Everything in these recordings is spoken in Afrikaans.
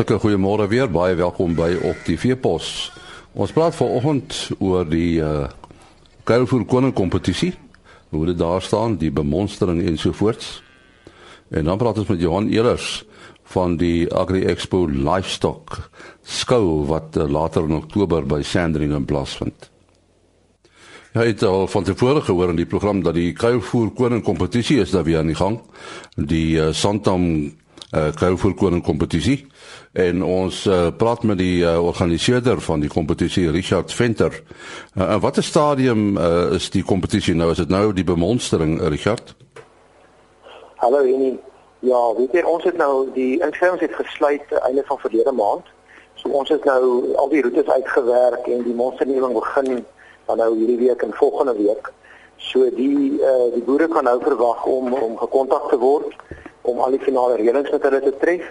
Hartlike goeiemôre weer. Baie welkom by op die Veepos. Ons praat vanoggend oor die uh Kuilvoer koning kompetisie. Hoe dit daar staan, die bemonstering en so voorts. En dan praat ons met Johan Elers van die Agri Expo Livestock skou wat uh, later in Oktober by Sandringham plaasvind. Ja, het al van tevore gehoor in die program dat die kuilvoer koning kompetisie is daar weer aan die gang. Die uh, Santam uh, kuilvoer koning kompetisie en ons uh, praat met die uh, organiseerder van die kompetisie Richard Venter. Uh, in watter stadium uh, is die kompetisie nou? Is dit nou die bemonstering Richard? Hallo Jenny. Ja, weet jy ons het nou die inskrywings het gesluit einde van verlede maand. So ons het nou al die roetes uitgewerk en die monstering begin dan nou hierdie week en volgende week. So die uh, die boere kan nou verwag om om gekontak te word om al die finale reëlings met hulle te tref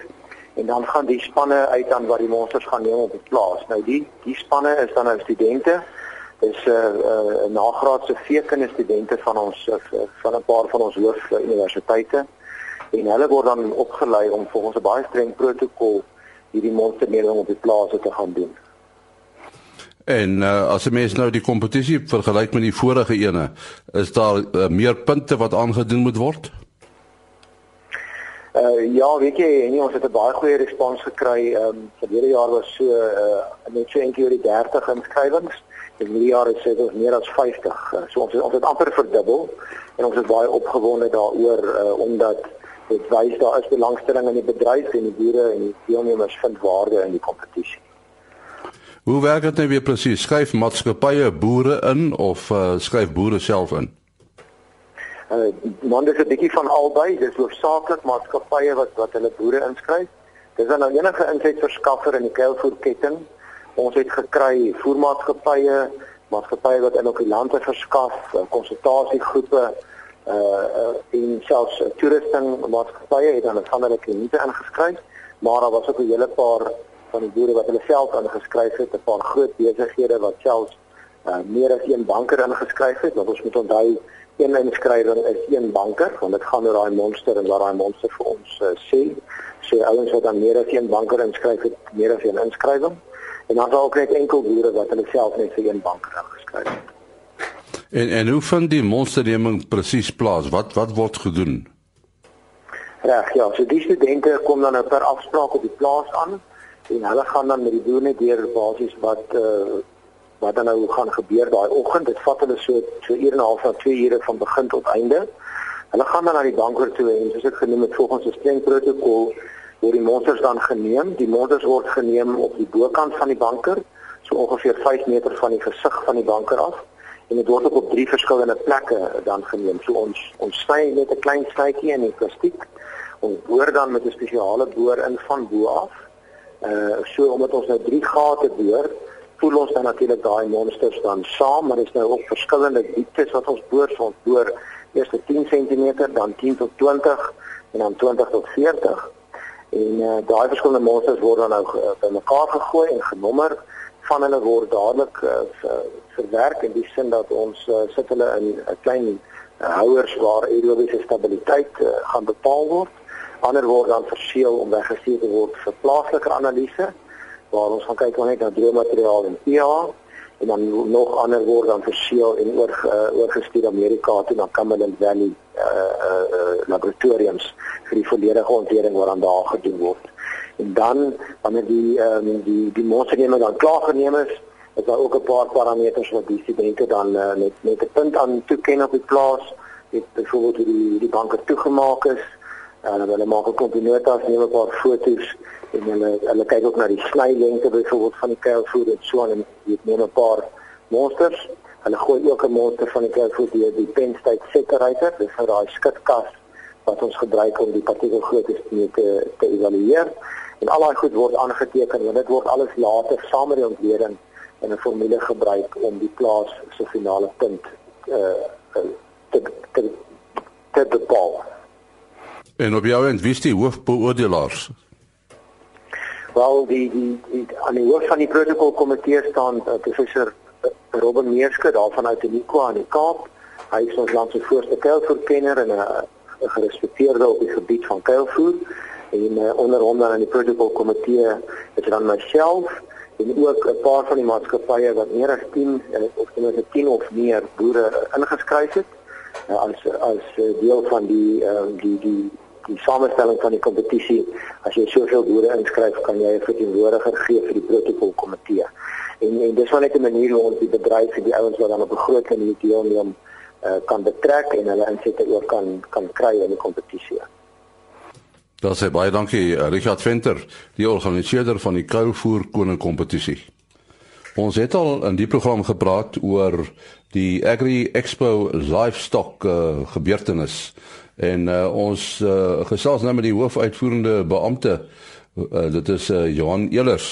en dan gaan die spanne uit aan wat die monsters gaan neem op die plaas. Nou die die spanne is dan nou studente. Dis 'n uh, uh, nagraadse veekunde studente van ons uh, van 'n paar van ons hoof universiteite en hulle word dan opgelei om volgens 'n baie streng protokol hierdie monsterneming op die plase te gaan doen. En uh, as jy mens nou die kompetisie vergelyk met die vorige ene, is daar uh, meer punte wat aangedoen moet word? Uh ja, weet jy, en ons het 'n baie goeie respons gekry. Ehm um, verlede jaar was so uh net so eentjie oor die 30 inskrywings. En hierdie jaar is dit meer as 50. Uh, so ons het, ons het amper verdubbel en ons is baie opgewonde daaroor uh omdat dit wys daar is belangstelling in die bedryf en die boere en die deelnemers vind waarde in die kompetisie. Hoe werk dit nou weer presies? Skryf maatskappye boere in of uh, skryf boere self in? Uh man dis 'n bietjie van albei, dis hoofsaaklik maatskappye wat wat hulle boere inskryf. Dis dan nou enige insetverskaffer in die kuilvoerketting. Ons het gekry voermaatskappye, maatskappye wat inokulante verskaf, uh, konsultasiegroepe uh, uh en selfs uh, toerusting maatskappye het dan van hulle kliënte ingeskryf, maar daar was ook 'n hele paar van die boere wat hulle self ingeskryf het, 'n paar groot besighede wat selfs uh, meer as een banker ingeskryf het. Want ons moet onthou een inskrywing is een banker want dit gaan oor daai monster en wat daai monster vir ons uh, sê. So ouens wat dan meer as een banker inskryf het, meer as een inskrywing. En dan sal ook net enkel boere wat hulle self net vir een banker ingeskryf het. En en hoe vind die monsterneming presies plaas? Wat wat word gedoen? Reg, ja, so die studente kom dan nou per afspraak op die plaas aan en hulle gaan dan met die boere deur basies wat uh wat dan nou gaan gebeur daai oggend. Dit vat hulle so so 1 en 'n half na 2 ure van begin tot einde. Hulle gaan dan na die banker toe en soos ek genoem het volgens 'n streng protokol word die monsters dan geneem. Die monsters word geneem op die bokant van die banker, so ongeveer 5 meter van die gesig van die banker af. En dit word ook op drie verskillende plekke dan geneem. So ons ons sny net 'n klein snytjie in die plastiek. Ons boor dan met 'n spesiale boor in van bo af. Uh so omdat ons nou drie gate boor, voel ons dan natuurlik daai monsters dan saam, maar is nou ook verskillende dieptes wat ons boor, so ons boor eers 10 cm, dan 10 tot 20 en dan 20 tot 40. En uh, daai verskillende monsters word dan nou uh, bymekaar gegooi en genommer van hulle word dadelik uh, verwerk in die sin dat ons uh, sit hulle in 'n klein uh, houers waar aerobiese stabiliteit uh, gaan bepaal word. Ander word dan verseël om weggestuur te word vir plaaslike analise waar ons gaan kyk net na droommateriaal en pH en dan nog ander word dan verseël en oor uh, oorgestuur Amerika toe na Cumberland Valley uh, uh, uh, laboratoriums vir die volledige ontleding wat dan daar gedoen word. En dan wanneer die um, die die monsterneme dan klaar geneem is, is daar ook 'n paar parameters wat die studente dan uh, met met 'n punt aan toeken op die plaas, het byvoorbeeld die die banke toegemaak is en hulle maak ook komponente neem 'n paar foto's en hulle hulle kyk ook na die snylengte byvoorbeeld van die kuilvoer en so en dit neem 'n paar monsters. Hulle gooi ook 'n monster van die kuilvoer deur die State separator, dis vir daai skitkas wat ons gebruik om die partikelgrootte te te evalueer. En al daai goed word aangeteken en dit word alles later saam met die ontleding in 'n formule gebruik om die plaas se finale punt uh te te te bepaal. En op jou end wie is die hoofbeoordelaars? Wel die die, die aan die hoof van die protokolkomitee staan uh, professor uh, Robin Meerske daarvan uit Uniqua aan die Kaap. Hy is ons land se voorste kuilvoerkenner en 'n uh, gerespekteerde op die gebied van kuilvoer. en uh, onder hom dan in die protokol komitee is dan myself en ook 'n paar van die maatskappye wat meer as 10 uh, of ten minste 10 of meer boere ingeskryf het uh, as as deel van die uh, die die die samestelling van die kompetisie as jy soveel boere inskryf kan jy 'n verteenwoordiger gee vir die protokol komitee en en dis net 'n manier hoe ons die bedryf en die ouens wat dan op 'n groot manier deelneem uh, kan betrek en hulle insette ook kan kan kry in die kompetisie. Daar sê baie dankie eh, Richard Venter, die organiseerder van die Kuilvoer Koning kompetisie. Ons het al in die program gepraat oor die Agri Expo Livestock uh, gebeurtenis en uh, ons uh, gesels nou met die hoofuitvoerende beampte uh, dit is uh, Johan Elers.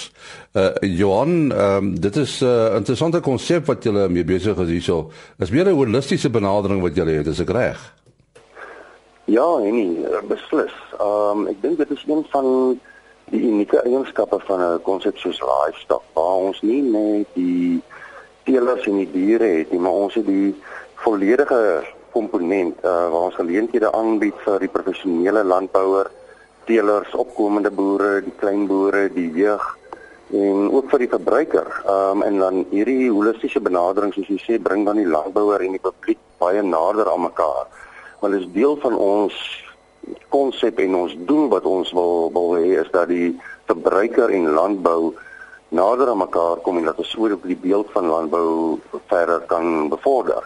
Uh, Johan, um, dit is 'n uh, interessante konsep wat julle mee besig is hierso. Is meer 'n holistiese benadering wat julle het, is ek reg? Ja, nee, beslis. Ehm um, ek dink dit is een van die unieke eienskappe van 'n konsep soos livestock waar ons nie net die teelers en die diere het nie, maar ons het die volledige komponent uh, waar ons geleenthede aanbied vir die professionele landbouer teelers, opkomende boere, die klein boere, die jeug en ook vir die verbruiker. Ehm um, en dan hierdie holistiese benadering soos jy sê bring dan die landbouer en die publiek baie nader aan mekaar. Want dit is deel van ons konsep en ons doel wat ons wil wil hê is dat die verbruiker en landbou nader aan mekaar kom en dat ons oor op die beeld van landbou verder kan bevorder.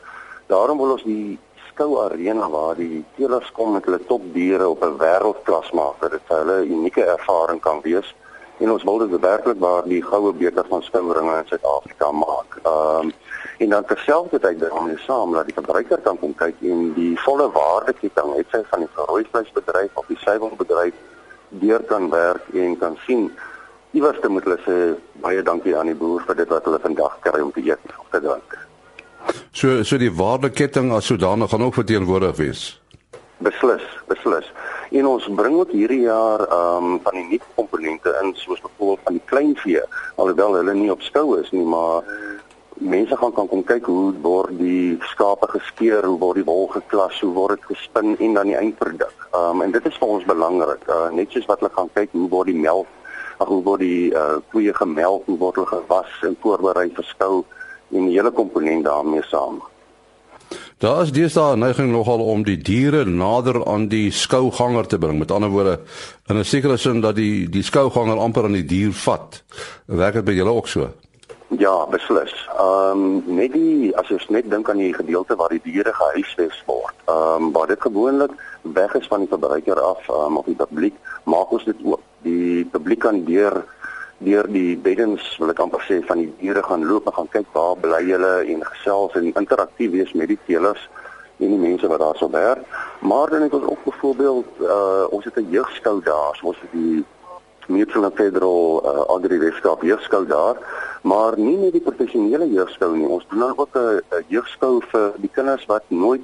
Daarom wil ons die skou arena waar die teelers kom met hulle topdiere op 'n wêreldklas maak dat dit vir hulle 'n unieke ervaring kan wees en ons wil dit werklik waar die goue beker van skouringe in Suid-Afrika maak. Ehm um, en dan terselfdertyd daarmee saam dat die verbruiker kan kom kyk en die volle waardeketting het sy van die rooivleisbedryf of die suiwelbedryf deur kan werk en kan sien iewers moet hulle sê baie dankie aan die boer vir dit wat hulle vandag kry om te eet of te drink. So so die waardeketting as sodanig gaan ook verteenwoordig wees. Beslis, beslis. En ons bring ook hierdie jaar ehm um, van die nuwe komponente in soos byvoorbeeld van die kleinvee, alhoewel hulle nie op skou is nie, maar mense gaan kan kom kyk hoe word die skape geskeer, hoe word die wol geklas, hoe word dit gespin en dan die eindproduk. Ehm um, en dit is vir ons belangrik. Uh, net soos wat hulle gaan kyk hoe word die melk, hoe word die uh, koeie gemelk, hoe word hulle gewas en voorberei vir skou en die hele komponent daarmee saam. Daar is deesdae 'n neiging nogal om die diere nader aan die skouganger te bring. Met ander woorde, in 'n sekere sin dat die die skouganger amper aan die dier vat. Werk dit by julle ook so? Ja, beslis. Ehm um, net die as jy net dink aan die gedeelte waar die diere gehuisves word. Ehm um, waar dit gewoonlik weg is van die verbruiker af um, of die publiek, maak ons dit oop. Die publiek kan deur deur die beddens wil ek amper sê van die diere gaan loop en gaan kyk waar bly hulle en gesels en interaktief wees met die teelers en die mense wat daar sou werk. Maar dan het ons ook byvoorbeeld uh ons het 'n jeugskou daar, so ons het die Mutual Federal uh, Agri Weskaap jeugskou daar, maar nie net die professionele jeugskou nie. Ons doen ook 'n jeugskou vir die kinders wat nooit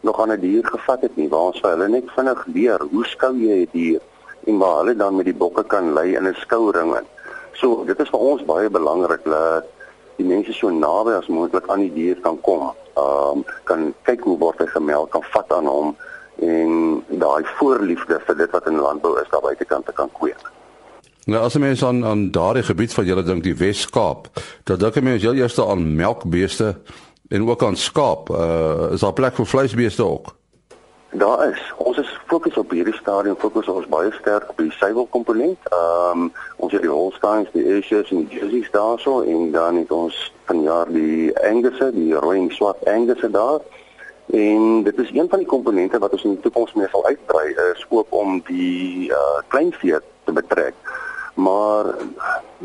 nog aan 'n die dier gevat het nie, waar ons vir hulle net vinnig leer hoe skou jy 'n die dier en waar hulle dan met die bokke kan lei in 'n skouring. So dit is vir ons baie belangrik dat die mense so naby as moontlik aan die dier kan kom. Ehm um, kan kyk hoe word hy gemelk, kan vat aan hom en daai voorliefde vir dit wat in landbou is daar buitekant te kan kweek. Nou as mens aan aan daardie gebied van julle dink die Wes-Kaap, dan dink mens heel eers aan melkbeeste en ook aan skaap. Uh is daar plek vir vleisbeeste ook? Daar is. Ons is fokus op hierdie stadium fokus ons baie sterk op die suiwel komponent. Ehm um, ons het die Holsteins, die Ayrshires en die Jerseys daarso en dan het ons vanjaar die Angus, die rooi en swart Angus daar. En dit is een van die komponente wat ons in die toekoms mee sal uitbrei is ook om die uh, kleinvee te betrek. Maar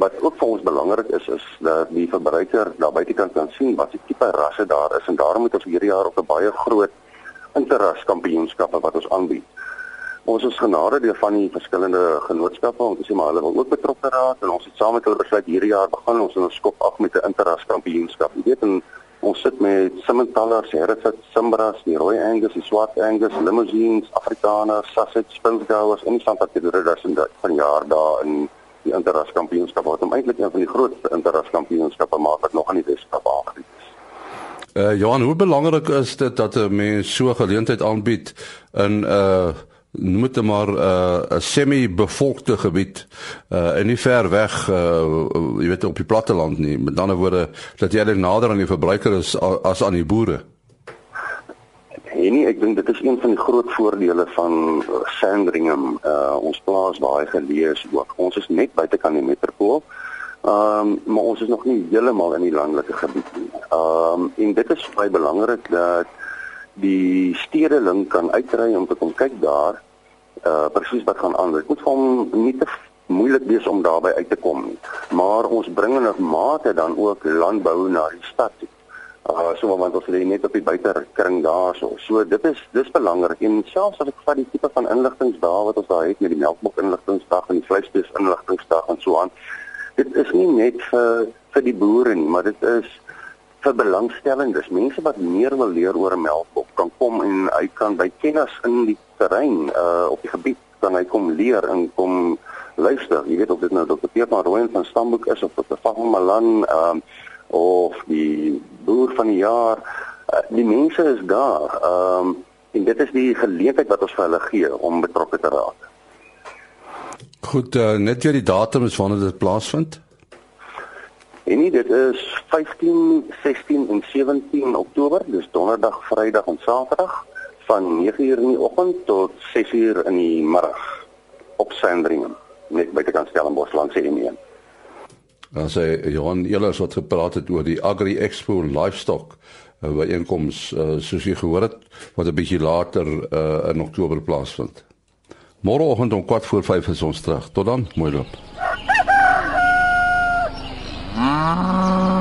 wat ook vir ons belangrik is is dat die verbruiker daar buitekant kan sien wat se tipe rasse daar is en daarom het ons hierdie jaar op 'n baie groot interras kampioenskappe wat ons aanbied. Ons is genade deur van die verskillende genootskappe om te sê maar hulle wil ook betrokke raak en ons het saam met hulle besluit hierdie jaar begin ons in ons skop af met 'n interras kampioenskap. Jy weet en ons sit met Simmentaler, Hereford, Simbras, die Rooi Angus, die Swart Angus, Limousines, Afrikaners, Sussex, Spilsgouers en die Santa Catarina se van jaar daar in die interras kampioenskap wat om eintlik een van die grootste interras kampioenskappe maak wat nog aan die Weskaap aangebied is. Uh Johan, hoe belangrik is dit dat 'n mens so geleentheid aanbied in 'n uh, noem dit maar 'n uh, semi-bevolkte gebied uh en nie ver weg uh jy weet op die platteland nie. Met ander woorde dat jy nader aan die verbruiker is as aan die boere. En nie, ek dink dit is een van die groot voordele van Sandringham. Uh ons plaas baie gelees ook. Ons is net buitekant die metropool. Ehm um, maar ons is nog nie heeltemal in die landelike gebied nie. Ehm um, en dit is baie belangrik dat die stedeling kan uitry om te kom kyk daar uh presies wat gaan aan. Dit moet vir hom nie te moeilik wees om daarby uit te kom nie. Maar ons bring in 'n mate dan ook landbou na die stad toe. Uh so want ons lê net op die buitekring daarso. So dit is dis belangrik en selfs as ek vat die tipe van inligtingsdae wat ons daar het met die melkbok inligtingsdag en die vleisbees inligtingsdag en so aan. Dit is nie net vir vir die boere nie, maar dit is vir belangstellendes, mense wat meer wil leer oor 'n melkbok kan kom en hy kan by kennis in die terrein uh op die gebied kan hy kom leer en kom luister. Jy weet of dit nou Dr. Pierre Rooyen van Stamboek is of Dr. Van Malan um of die boer van die jaar, uh, die mense is daar. Um en dit is die geleentheid wat ons vir hulle gee om betrokke te raak. Goed, uh, net weer die datum is wanneer dit plaasvind. En nie, dit is 15, 16 en 17 Oktober, dis donderdag, Vrydag en Saterdag van 9uur in die oggend tot 6uur in die middag op Sandringham net die Stellenbosch langs die N1. Dan sê Johan Elers wat gepraat het oor die Agri Expo Livestock uh, byeenkoms uh, soos jy gehoor het wat 'n bietjie later uh, in Oktober plaasvind. Môreoggend om 4 voor 5 is ons terug. Tot dan, mooi loop. 啊